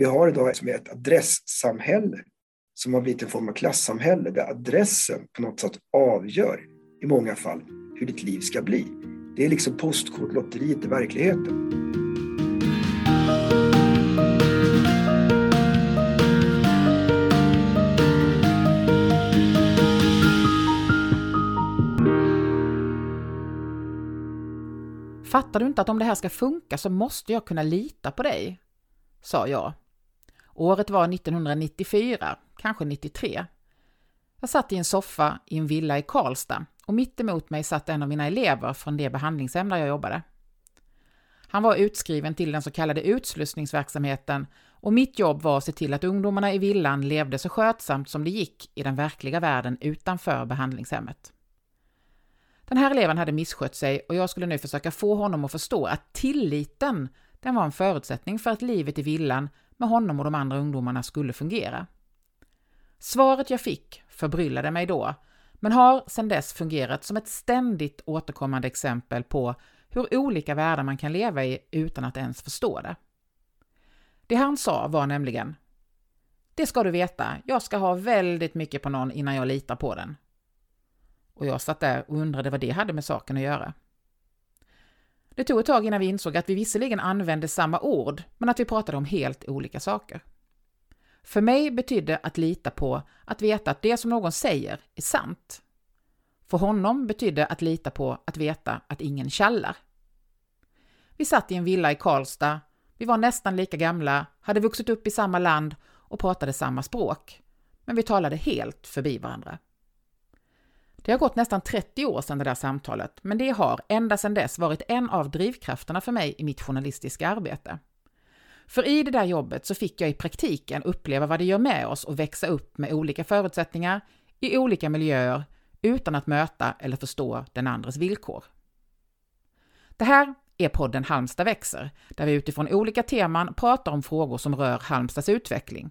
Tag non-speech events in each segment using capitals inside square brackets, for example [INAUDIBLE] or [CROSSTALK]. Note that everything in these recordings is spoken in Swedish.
vi har idag som är ett adresssamhälle som har blivit en form av klassamhälle där adressen på något sätt avgör i många fall hur ditt liv ska bli. Det är liksom postkodlotteriet i verkligheten. Fattar du inte att om det här ska funka så måste jag kunna lita på dig? sa jag. Året var 1994, kanske 93. Jag satt i en soffa i en villa i Karlstad och mitt emot mig satt en av mina elever från det behandlingshem där jag jobbade. Han var utskriven till den så kallade utslussningsverksamheten och mitt jobb var att se till att ungdomarna i villan levde så skötsamt som det gick i den verkliga världen utanför behandlingshemmet. Den här eleven hade misskött sig och jag skulle nu försöka få honom att förstå att tilliten, den var en förutsättning för att livet i villan med honom och de andra ungdomarna skulle fungera. Svaret jag fick förbryllade mig då, men har sedan dess fungerat som ett ständigt återkommande exempel på hur olika världar man kan leva i utan att ens förstå det. Det han sa var nämligen Det ska du veta, jag ska ha väldigt mycket på någon innan jag litar på den. Och jag satt där och undrade vad det hade med saken att göra. Det tog ett tag innan vi insåg att vi visserligen använde samma ord, men att vi pratade om helt olika saker. För mig betydde att lita på att veta att det som någon säger är sant. För honom betydde att lita på att veta att ingen kallar. Vi satt i en villa i Karlstad, vi var nästan lika gamla, hade vuxit upp i samma land och pratade samma språk. Men vi talade helt förbi varandra. Det har gått nästan 30 år sedan det där samtalet, men det har ända sedan dess varit en av drivkrafterna för mig i mitt journalistiska arbete. För i det där jobbet så fick jag i praktiken uppleva vad det gör med oss att växa upp med olika förutsättningar, i olika miljöer, utan att möta eller förstå den andres villkor. Det här är podden Halmstad växer, där vi utifrån olika teman pratar om frågor som rör Halmstads utveckling.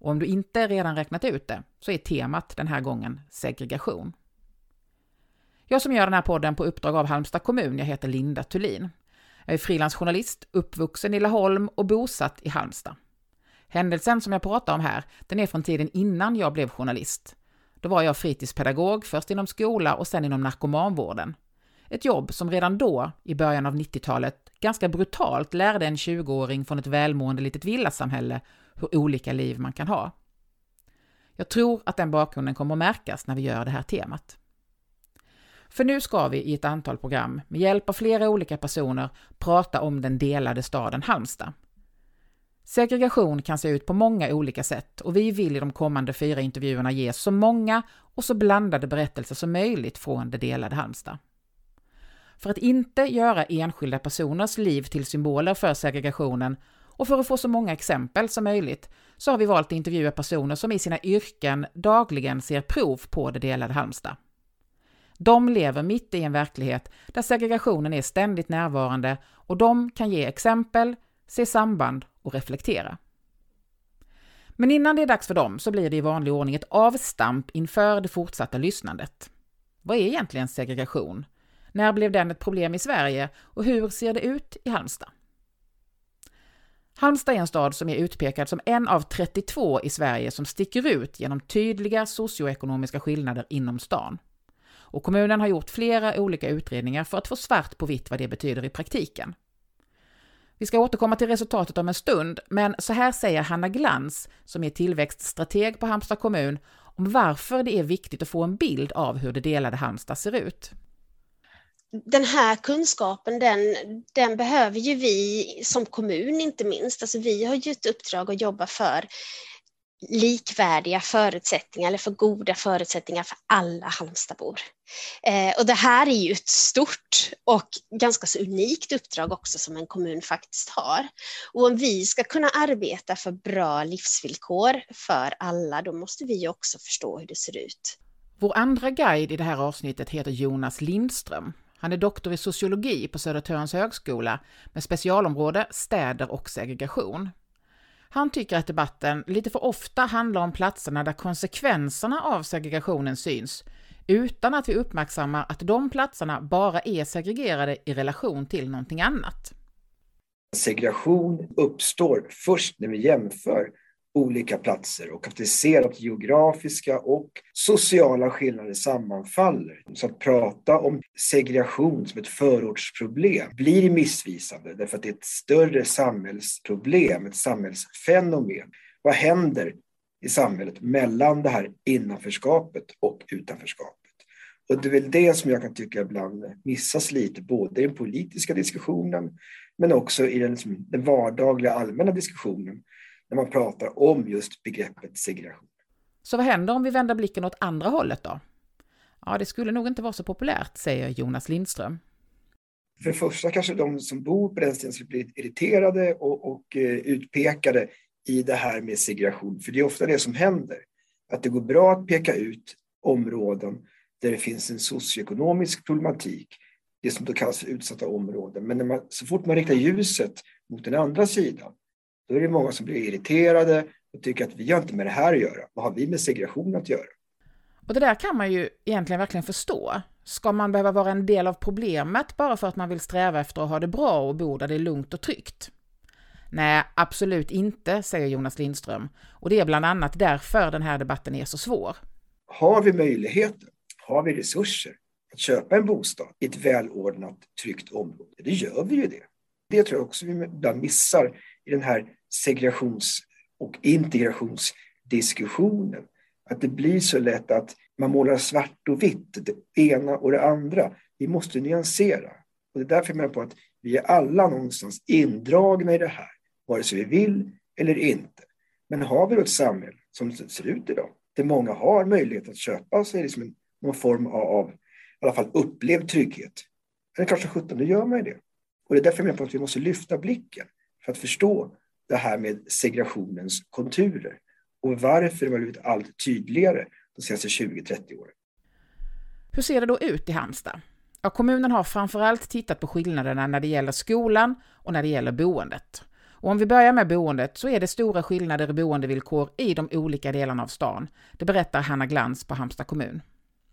Och om du inte redan räknat ut det, så är temat den här gången segregation. Jag som gör den här podden på uppdrag av Halmstad kommun, jag heter Linda Thulin. Jag är frilansjournalist, uppvuxen i Laholm och bosatt i Halmstad. Händelsen som jag pratar om här, den är från tiden innan jag blev journalist. Då var jag fritidspedagog, först inom skola och sen inom narkomanvården. Ett jobb som redan då, i början av 90-talet, ganska brutalt lärde en 20-åring från ett välmående litet villasamhälle hur olika liv man kan ha. Jag tror att den bakgrunden kommer att märkas när vi gör det här temat. För nu ska vi i ett antal program, med hjälp av flera olika personer, prata om den delade staden Halmstad. Segregation kan se ut på många olika sätt och vi vill i de kommande fyra intervjuerna ge så många och så blandade berättelser som möjligt från det delade Halmstad. För att inte göra enskilda personers liv till symboler för segregationen och för att få så många exempel som möjligt så har vi valt att intervjua personer som i sina yrken dagligen ser prov på det delade Halmstad. De lever mitt i en verklighet där segregationen är ständigt närvarande och de kan ge exempel, se samband och reflektera. Men innan det är dags för dem så blir det i vanlig ordning ett avstamp inför det fortsatta lyssnandet. Vad är egentligen segregation? När blev den ett problem i Sverige och hur ser det ut i Halmstad? Halmstad är en stad som är utpekad som en av 32 i Sverige som sticker ut genom tydliga socioekonomiska skillnader inom stan. Och kommunen har gjort flera olika utredningar för att få svart på vitt vad det betyder i praktiken. Vi ska återkomma till resultatet om en stund, men så här säger Hanna Glans, som är tillväxtstrateg på Halmstad kommun, om varför det är viktigt att få en bild av hur det delade Halmstad ser ut. Den här kunskapen, den, den behöver ju vi som kommun inte minst. Alltså vi har ju ett uppdrag att jobba för likvärdiga förutsättningar eller för goda förutsättningar för alla Halmstadbor. Eh, och det här är ju ett stort och ganska så unikt uppdrag också som en kommun faktiskt har. Och om vi ska kunna arbeta för bra livsvillkor för alla, då måste vi också förstå hur det ser ut. Vår andra guide i det här avsnittet heter Jonas Lindström. Han är doktor i sociologi på Södertörns högskola med specialområde städer och segregation. Han tycker att debatten lite för ofta handlar om platserna där konsekvenserna av segregationen syns, utan att vi uppmärksammar att de platserna bara är segregerade i relation till någonting annat. Segregation uppstår först när vi jämför olika platser och att vi ser att geografiska och sociala skillnader sammanfaller. Så att prata om segregation som ett förortsproblem blir missvisande därför att det är ett större samhällsproblem, ett samhällsfenomen. Vad händer i samhället mellan det här innanförskapet och utanförskapet? Och det är väl det som jag kan tycka ibland missas lite, både i den politiska diskussionen men också i den, liksom, den vardagliga allmänna diskussionen när man pratar om just begreppet segregation. Så vad händer om vi vänder blicken åt andra hållet då? Ja, det skulle nog inte vara så populärt, säger Jonas Lindström. För det första kanske de som bor på den ställen skulle bli irriterade och, och uh, utpekade i det här med segregation. För det är ofta det som händer. Att det går bra att peka ut områden där det finns en socioekonomisk problematik, det som då kallas för utsatta områden. Men man, så fort man riktar ljuset mot den andra sidan, då är det många som blir irriterade och tycker att vi har inte med det här att göra. Vad har vi med segregation att göra? Och det där kan man ju egentligen verkligen förstå. Ska man behöva vara en del av problemet bara för att man vill sträva efter att ha det bra och bo där det är lugnt och tryggt? Nej, absolut inte, säger Jonas Lindström. Och det är bland annat därför den här debatten är så svår. Har vi möjligheten, har vi resurser att köpa en bostad i ett välordnat, tryggt område? Det gör vi ju det. Det tror jag också vi ibland missar i den här segregations och integrationsdiskussionen. Att det blir så lätt att man målar svart och vitt, det ena och det andra. Vi måste nyansera. Och det är därför jag menar på att vi är alla någonstans indragna i det här, vare sig vi vill eller inte. Men har vi då ett samhälle som det ser ut idag, där många har möjlighet att köpa sig liksom en, någon form av, i alla fall upplevd trygghet. Eller kanske 17, då gör man ju det. Och det är därför jag menar på att vi måste lyfta blicken för att förstå det här med segregationens konturer och varför det har blivit allt tydligare de senaste 20-30 åren. Hur ser det då ut i Halmstad? Ja, kommunen har framförallt tittat på skillnaderna när det gäller skolan och när det gäller boendet. Och om vi börjar med boendet så är det stora skillnader i boendevillkor i de olika delarna av stan. Det berättar Hanna Glans på Halmstad kommun.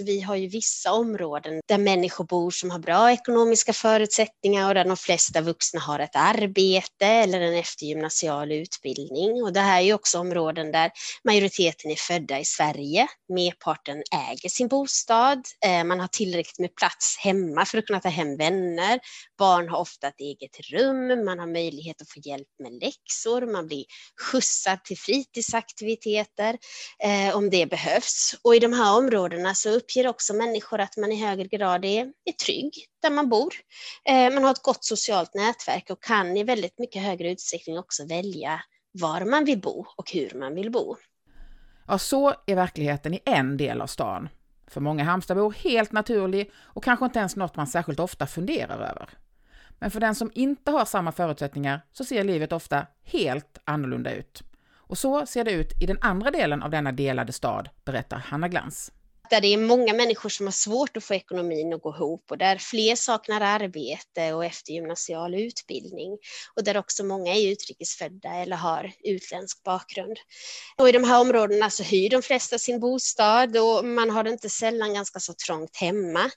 Vi har ju vissa områden där människor bor som har bra ekonomiska förutsättningar och där de flesta vuxna har ett arbete eller en eftergymnasial utbildning. Och det här är ju också områden där majoriteten är födda i Sverige. Merparten äger sin bostad. Eh, man har tillräckligt med plats hemma för att kunna ta hem vänner. Barn har ofta ett eget rum. Man har möjlighet att få hjälp med läxor. Man blir skjutsad till fritidsaktiviteter eh, om det behövs. Och i de här områdena så uppger också människor att man i högre grad är, är trygg där man bor. Eh, man har ett gott socialt nätverk och kan i väldigt mycket högre utsträckning också välja var man vill bo och hur man vill bo. Ja, så är verkligheten i en del av stan. För många Halmstadbor helt naturlig och kanske inte ens något man särskilt ofta funderar över. Men för den som inte har samma förutsättningar så ser livet ofta helt annorlunda ut. Och så ser det ut i den andra delen av denna delade stad, berättar Hanna Glans där det är många människor som har svårt att få ekonomin att gå ihop och där fler saknar arbete och eftergymnasial utbildning och där också många är utrikesfödda eller har utländsk bakgrund. Och i de här områdena så hyr de flesta sin bostad och man har det inte sällan ganska så trångt hemma,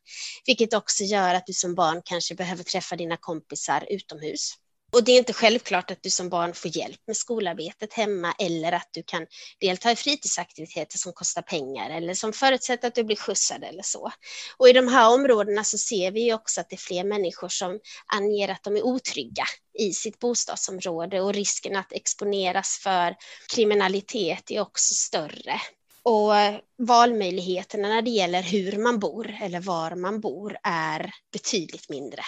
vilket också gör att du som barn kanske behöver träffa dina kompisar utomhus. Och det är inte självklart att du som barn får hjälp med skolarbetet hemma eller att du kan delta i fritidsaktiviteter som kostar pengar eller som förutsätter att du blir skjutsad eller så. Och i de här områdena så ser vi också att det är fler människor som anger att de är otrygga i sitt bostadsområde och risken att exponeras för kriminalitet är också större. Och valmöjligheterna när det gäller hur man bor eller var man bor är betydligt mindre.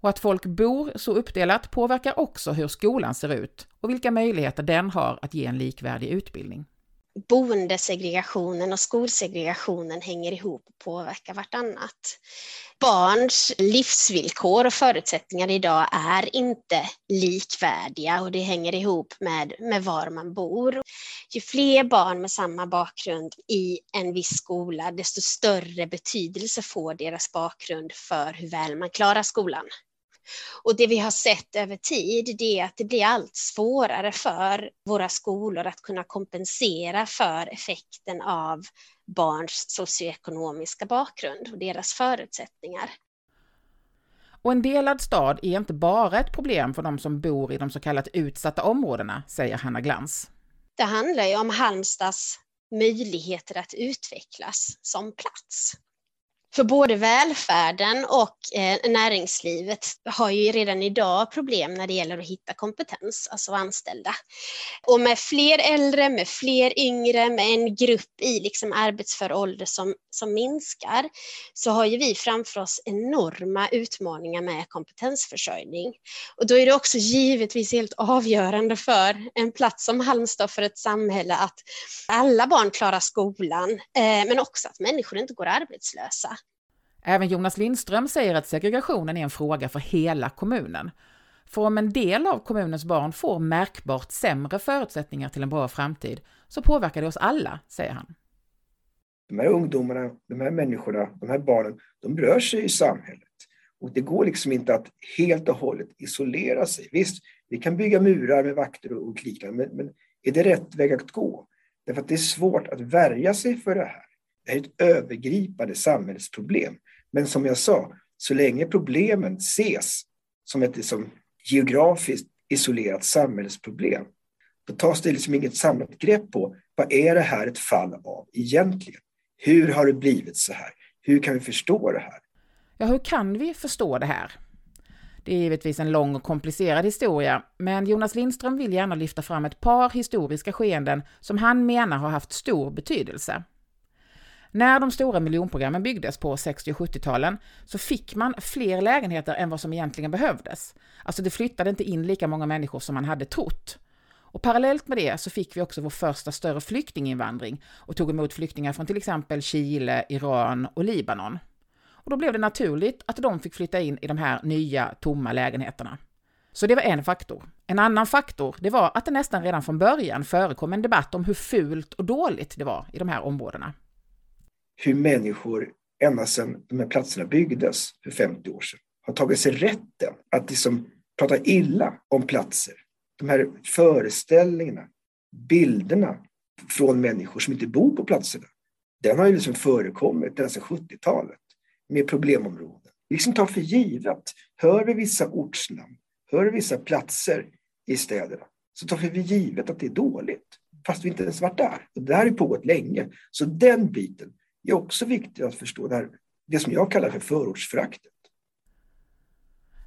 Och att folk bor så uppdelat påverkar också hur skolan ser ut och vilka möjligheter den har att ge en likvärdig utbildning. Boendesegregationen och skolsegregationen hänger ihop och påverkar vartannat. Barns livsvillkor och förutsättningar idag är inte likvärdiga och det hänger ihop med, med var man bor. Ju fler barn med samma bakgrund i en viss skola, desto större betydelse får deras bakgrund för hur väl man klarar skolan. Och det vi har sett över tid det är att det blir allt svårare för våra skolor att kunna kompensera för effekten av barns socioekonomiska bakgrund och deras förutsättningar. Och en delad stad är inte bara ett problem för de som bor i de så kallat utsatta områdena, säger Hanna Glans. Det handlar ju om Halmstads möjligheter att utvecklas som plats. För både välfärden och eh, näringslivet har ju redan idag problem när det gäller att hitta kompetens, alltså anställda. Och med fler äldre, med fler yngre, med en grupp i liksom arbetsför ålder som, som minskar, så har ju vi framför oss enorma utmaningar med kompetensförsörjning. Och då är det också givetvis helt avgörande för en plats som Halmstad, för ett samhälle, att alla barn klarar skolan, eh, men också att människor inte går arbetslösa. Även Jonas Lindström säger att segregationen är en fråga för hela kommunen. För om en del av kommunens barn får märkbart sämre förutsättningar till en bra framtid så påverkar det oss alla, säger han. De här ungdomarna, de här människorna, de här barnen, de rör sig i samhället. Och det går liksom inte att helt och hållet isolera sig. Visst, vi kan bygga murar med vakter och liknande, men, men är det rätt väg att gå? Därför att det är svårt att värja sig för det här. Det här är ett övergripande samhällsproblem. Men som jag sa, så länge problemen ses som ett liksom, geografiskt isolerat samhällsproblem, då tas det liksom inget samlat grepp på vad är det här ett fall av egentligen? Hur har det blivit så här? Hur kan vi förstå det här? Ja, hur kan vi förstå det här? Det är givetvis en lång och komplicerad historia, men Jonas Lindström vill gärna lyfta fram ett par historiska skeenden som han menar har haft stor betydelse. När de stora miljonprogrammen byggdes på 60 och 70-talen så fick man fler lägenheter än vad som egentligen behövdes. Alltså det flyttade inte in lika många människor som man hade trott. Och parallellt med det så fick vi också vår första större flyktinginvandring och tog emot flyktingar från till exempel Chile, Iran och Libanon. Och då blev det naturligt att de fick flytta in i de här nya tomma lägenheterna. Så det var en faktor. En annan faktor, det var att det nästan redan från början förekom en debatt om hur fult och dåligt det var i de här områdena hur människor ända sedan de här platserna byggdes för 50 år sedan har tagit sig rätten att liksom prata illa om platser. De här föreställningarna, bilderna från människor som inte bor på platserna, den har ju liksom förekommit ända sedan 70-talet med problemområden. Vi liksom tar för givet, hör vi vissa ortsnamn, hör vi vissa platser i städerna, så tar vi för givet att det är dåligt, fast vi inte ens varit där. Och det här har pågått länge. Så den biten är också viktigt att förstå. Det, här, det som jag kallar för förortsföraktet.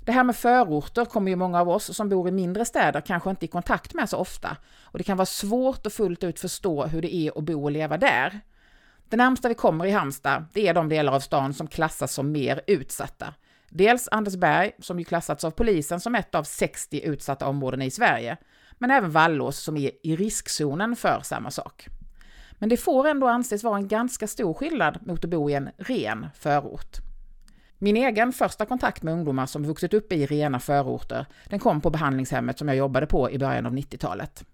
Det här med förorter kommer ju många av oss som bor i mindre städer kanske inte i kontakt med så ofta. Och det kan vara svårt att fullt ut förstå hur det är att bo och leva där. Det närmsta vi kommer i Halmstad, det är de delar av stan som klassas som mer utsatta. Dels Andersberg, som ju klassats av polisen som ett av 60 utsatta områden i Sverige, men även Vallås som är i riskzonen för samma sak. Men det får ändå anses vara en ganska stor skillnad mot att bo i en ren förort. Min egen första kontakt med ungdomar som vuxit upp i rena förorter, den kom på behandlingshemmet som jag jobbade på i början av 90-talet.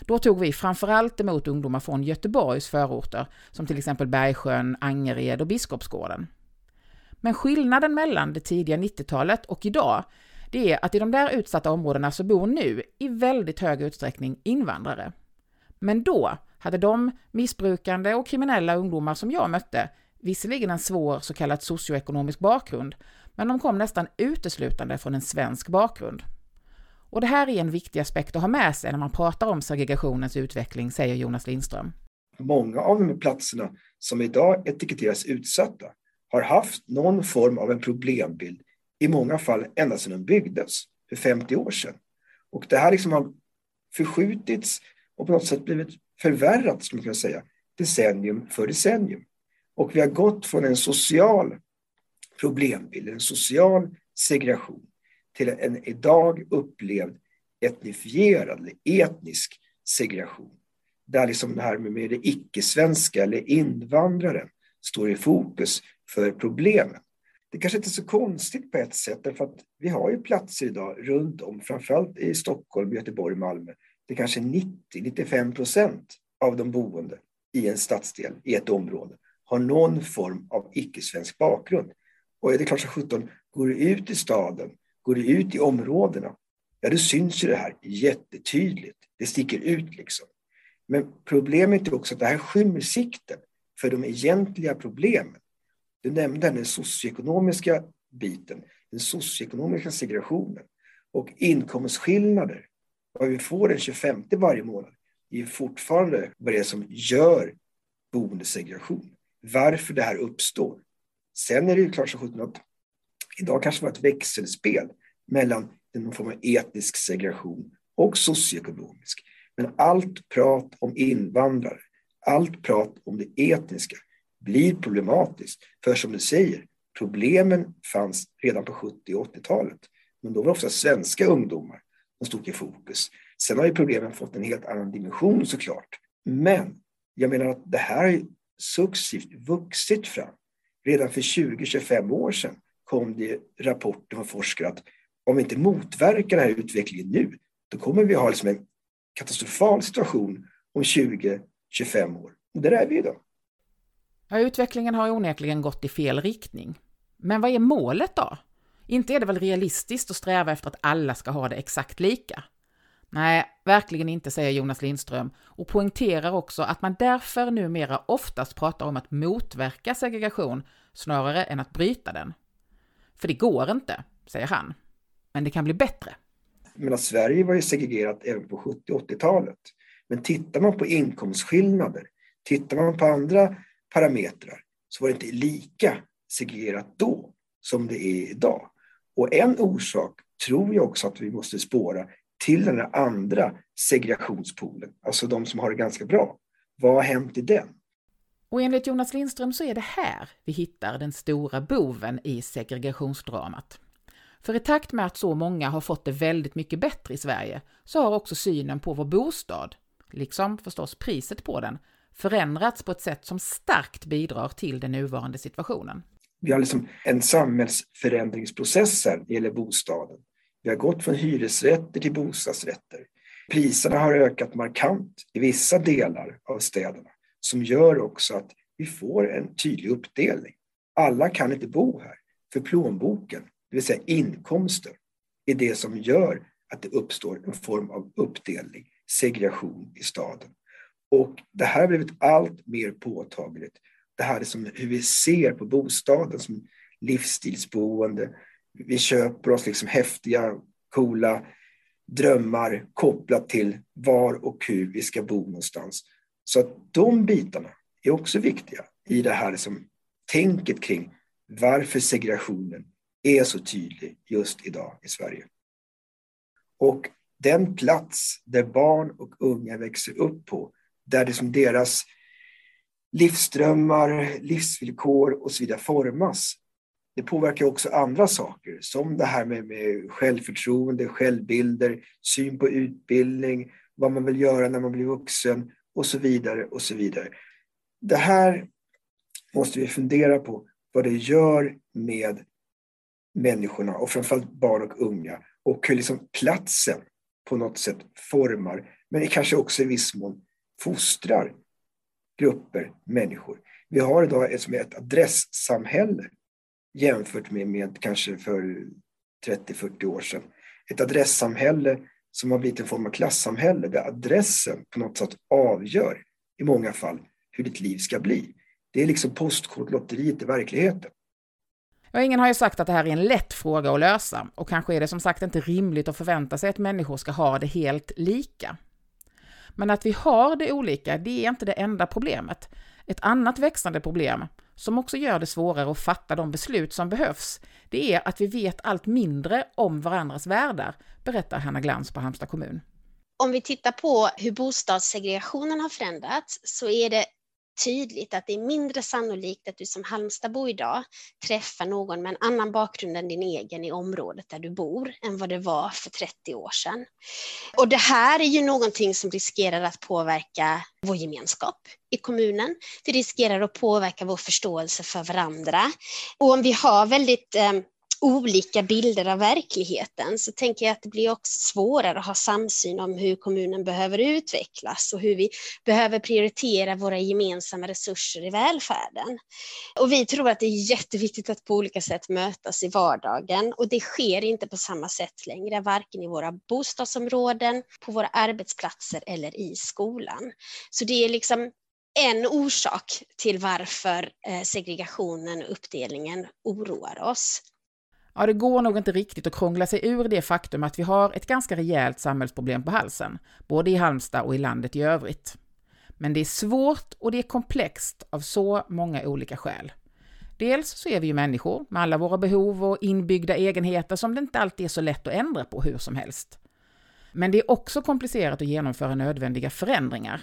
Då tog vi framförallt emot ungdomar från Göteborgs förorter, som till exempel Bergsjön, Angered och Biskopsgården. Men skillnaden mellan det tidiga 90-talet och idag, det är att i de där utsatta områdena så bor nu i väldigt hög utsträckning invandrare. Men då hade de missbrukande och kriminella ungdomar som jag mötte visserligen en svår så kallad socioekonomisk bakgrund, men de kom nästan uteslutande från en svensk bakgrund. Och det här är en viktig aspekt att ha med sig när man pratar om segregationens utveckling, säger Jonas Lindström. Många av de platserna som idag etiketteras utsatta har haft någon form av en problembild, i många fall ända sedan de byggdes för 50 år sedan. Och det här liksom har förskjutits och på något sätt blivit förvärrat skulle man kunna säga, decennium för decennium. Och vi har gått från en social problembild, en social segregation, till en idag upplevd etnifierad eller etnisk segregation. Där liksom det här med det icke-svenska eller invandraren står i fokus för problemen. Det kanske inte är så konstigt på ett sätt, därför att vi har ju platser idag runt om, framförallt i Stockholm, Göteborg, Malmö, det kanske 90-95 procent av de boende i en stadsdel, i ett område, har någon form av icke-svensk bakgrund. Och är det klart som sjutton, går du ut i staden, går du ut i områdena, ja då syns ju det här jättetydligt. Det sticker ut liksom. Men problemet är också att det här skymmer sikten för de egentliga problemen. Du nämnde den socioekonomiska biten. den socioekonomiska segregationen och inkomstskillnader. Vad vi får den 25 varje månad är fortfarande vad det är som gör boendesegregation. Varför det här uppstår. Sen är det ju klart sjutton att idag kanske det var ett växelspel mellan någon form av etnisk segregation och socioekonomisk. Men allt prat om invandrare, allt prat om det etniska blir problematiskt. För som du säger, problemen fanns redan på 70 och 80-talet. Men då var det ofta svenska ungdomar som stod i fokus. Sen har ju problemen fått en helt annan dimension såklart. Men jag menar att det här har successivt vuxit fram. Redan för 20-25 år sedan kom det rapporter från forskare att om vi inte motverkar den här utvecklingen nu, då kommer vi ha liksom en katastrofal situation om 20-25 år. Och där är vi idag. Ja, utvecklingen har onekligen gått i fel riktning. Men vad är målet då? Inte är det väl realistiskt att sträva efter att alla ska ha det exakt lika? Nej, verkligen inte, säger Jonas Lindström och poängterar också att man därför numera oftast pratar om att motverka segregation snarare än att bryta den. För det går inte, säger han. Men det kan bli bättre. Men Sverige var ju segregerat även på 70 80-talet. Men tittar man på inkomstskillnader, tittar man på andra parametrar så var det inte lika segregerat då som det är idag. Och en orsak tror jag också att vi måste spåra till den andra segregationspolen, alltså de som har det ganska bra. Vad har hänt i den? Och enligt Jonas Lindström så är det här vi hittar den stora boven i segregationsdramat. För i takt med att så många har fått det väldigt mycket bättre i Sverige så har också synen på vår bostad, liksom förstås priset på den, förändrats på ett sätt som starkt bidrar till den nuvarande situationen. Vi har liksom en samhällsförändringsprocess här när det gäller bostaden. Vi har gått från hyresrätter till bostadsrätter. Priserna har ökat markant i vissa delar av städerna som gör också att vi får en tydlig uppdelning. Alla kan inte bo här, för plånboken, det vill säga inkomsten, är det som gör att det uppstår en form av uppdelning, segregation i staden. Och det här har blivit allt mer påtagligt. Det här som hur vi ser på bostaden som livsstilsboende. Vi köper oss liksom häftiga, coola drömmar kopplat till var och hur vi ska bo någonstans. Så att de bitarna är också viktiga i det här som tänket kring varför segregationen är så tydlig just idag i Sverige. Och den plats där barn och unga växer upp på, där det som deras livsdrömmar, livsvillkor och så vidare formas, det påverkar också andra saker, som det här med, med självförtroende, självbilder, syn på utbildning, vad man vill göra när man blir vuxen och så vidare och så vidare. Det här måste vi fundera på vad det gör med människorna och framförallt barn och unga och hur liksom platsen på något sätt formar, men kanske också i viss mån fostrar grupper, människor. Vi har idag ett, ett adresssamhälle jämfört med, med kanske för 30-40 år sedan. Ett adresssamhälle som har blivit en form av klassamhälle där adressen på något sätt avgör i många fall hur ditt liv ska bli. Det är liksom postkodlotteriet i verkligheten. Ja, ingen har ju sagt att det här är en lätt fråga att lösa och kanske är det som sagt inte rimligt att förvänta sig att människor ska ha det helt lika. Men att vi har det olika, det är inte det enda problemet. Ett annat växande problem, som också gör det svårare att fatta de beslut som behövs, det är att vi vet allt mindre om varandras världar, berättar Hanna Glans på Halmstad kommun. Om vi tittar på hur bostadssegregationen har förändrats så är det tydligt att det är mindre sannolikt att du som Halmstadbo idag träffar någon med en annan bakgrund än din egen i området där du bor än vad det var för 30 år sedan. Och det här är ju någonting som riskerar att påverka vår gemenskap i kommunen. Det riskerar att påverka vår förståelse för varandra. Och om vi har väldigt eh, olika bilder av verkligheten så tänker jag att det blir också svårare att ha samsyn om hur kommunen behöver utvecklas och hur vi behöver prioritera våra gemensamma resurser i välfärden. Och vi tror att det är jätteviktigt att på olika sätt mötas i vardagen och det sker inte på samma sätt längre, varken i våra bostadsområden, på våra arbetsplatser eller i skolan. Så det är liksom en orsak till varför eh, segregationen och uppdelningen oroar oss. Ja, det går nog inte riktigt att krångla sig ur det faktum att vi har ett ganska rejält samhällsproblem på halsen, både i Halmstad och i landet i övrigt. Men det är svårt och det är komplext av så många olika skäl. Dels så är vi ju människor med alla våra behov och inbyggda egenheter som det inte alltid är så lätt att ändra på hur som helst. Men det är också komplicerat att genomföra nödvändiga förändringar.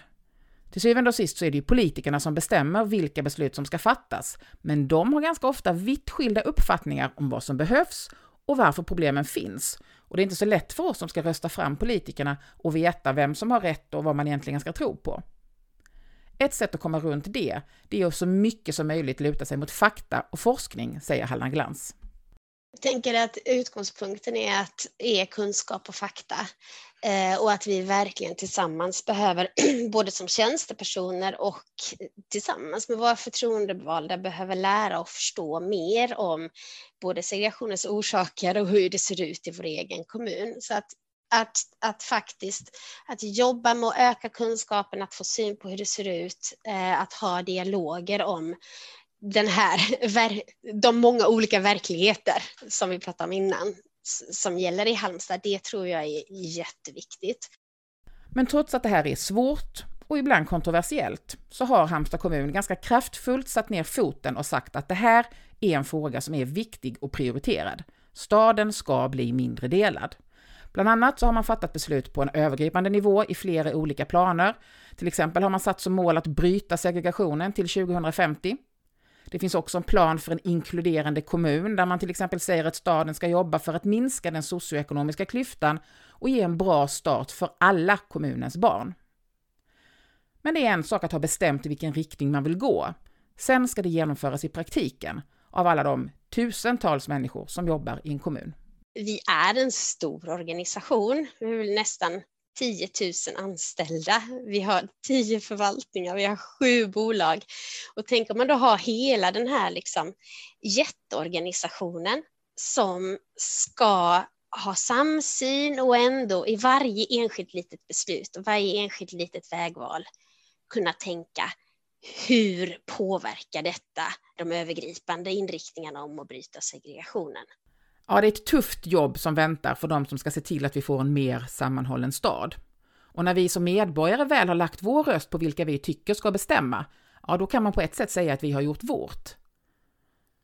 Till syvende och sist så är det ju politikerna som bestämmer vilka beslut som ska fattas, men de har ganska ofta vitt skilda uppfattningar om vad som behövs och varför problemen finns. Och det är inte så lätt för oss som ska rösta fram politikerna och veta vem som har rätt och vad man egentligen ska tro på. Ett sätt att komma runt det, det är att så mycket som möjligt luta sig mot fakta och forskning, säger Halland Glans. Jag tänker att utgångspunkten är att är kunskap och fakta eh, och att vi verkligen tillsammans behöver, [CLEARS THROAT] både som tjänstepersoner och tillsammans med våra förtroendevalda, behöver lära och förstå mer om både segregationens orsaker och hur det ser ut i vår egen kommun. Så att att, att faktiskt att jobba med att öka kunskapen, att få syn på hur det ser ut, eh, att ha dialoger om den här, [LAUGHS] de många olika verkligheter som vi pratade om innan, som gäller i Halmstad, det tror jag är jätteviktigt. Men trots att det här är svårt och ibland kontroversiellt så har Halmstad kommun ganska kraftfullt satt ner foten och sagt att det här är en fråga som är viktig och prioriterad. Staden ska bli mindre delad. Bland annat så har man fattat beslut på en övergripande nivå i flera olika planer. Till exempel har man satt som mål att bryta segregationen till 2050. Det finns också en plan för en inkluderande kommun där man till exempel säger att staden ska jobba för att minska den socioekonomiska klyftan och ge en bra start för alla kommunens barn. Men det är en sak att ha bestämt i vilken riktning man vill gå. Sen ska det genomföras i praktiken av alla de tusentals människor som jobbar i en kommun vi är en stor organisation, vi är nästan 10 000 anställda. Vi har 10 förvaltningar, vi har sju bolag. Och tänk om man då har hela den här liksom jätteorganisationen som ska ha samsyn och ändå i varje enskilt litet beslut och varje enskilt litet vägval kunna tänka hur påverkar detta de övergripande inriktningarna om att bryta segregationen? Ja, det är ett tufft jobb som väntar för de som ska se till att vi får en mer sammanhållen stad. Och när vi som medborgare väl har lagt vår röst på vilka vi tycker ska bestämma, ja, då kan man på ett sätt säga att vi har gjort vårt.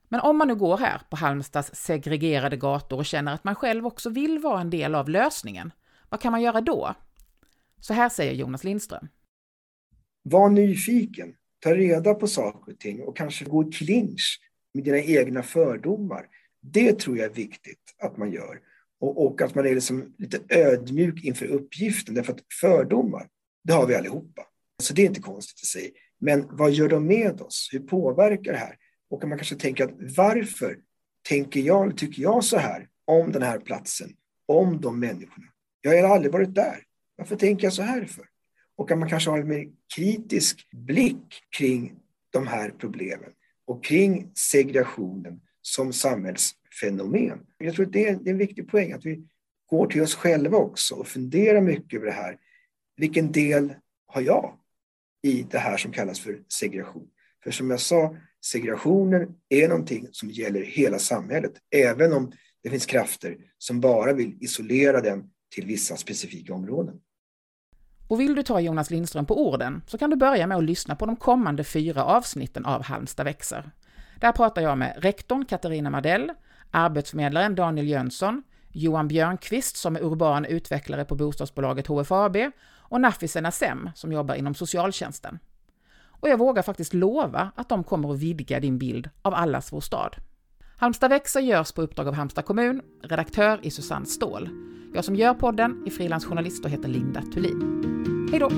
Men om man nu går här på Halmstads segregerade gator och känner att man själv också vill vara en del av lösningen, vad kan man göra då? Så här säger Jonas Lindström. Var nyfiken, ta reda på saker och ting och kanske gå i clinch med dina egna fördomar. Det tror jag är viktigt att man gör. Och, och att man är liksom lite ödmjuk inför uppgiften, därför att fördomar, det har vi allihopa. Så det är inte konstigt i sig. Men vad gör de med oss? Hur påverkar det här? Och man kanske tänker att varför tänker jag, tycker jag så här om den här platsen, om de människorna? Jag har aldrig varit där. Varför tänker jag så här för? Och att man kanske har en mer kritisk blick kring de här problemen och kring segregationen som samhällsfenomen. Jag tror att det är en viktig poäng att vi går till oss själva också och funderar mycket över det här. Vilken del har jag i det här som kallas för segregation? För som jag sa, segregationen är någonting som gäller hela samhället, även om det finns krafter som bara vill isolera den till vissa specifika områden. Och vill du ta Jonas Lindström på orden så kan du börja med att lyssna på de kommande fyra avsnitten av Halmstad växer. Där pratar jag med rektorn Katarina Mardell, arbetsförmedlaren Daniel Jönsson, Johan Björnqvist som är urban utvecklare på bostadsbolaget HFAB och Nafisen Assem som jobbar inom socialtjänsten. Och jag vågar faktiskt lova att de kommer att vidga din bild av allas vår stad. Halmstad växer görs på uppdrag av Halmstad kommun, redaktör är Susanne Ståhl. Jag som gör podden är frilansjournalist och heter Linda Thulin. Hej då!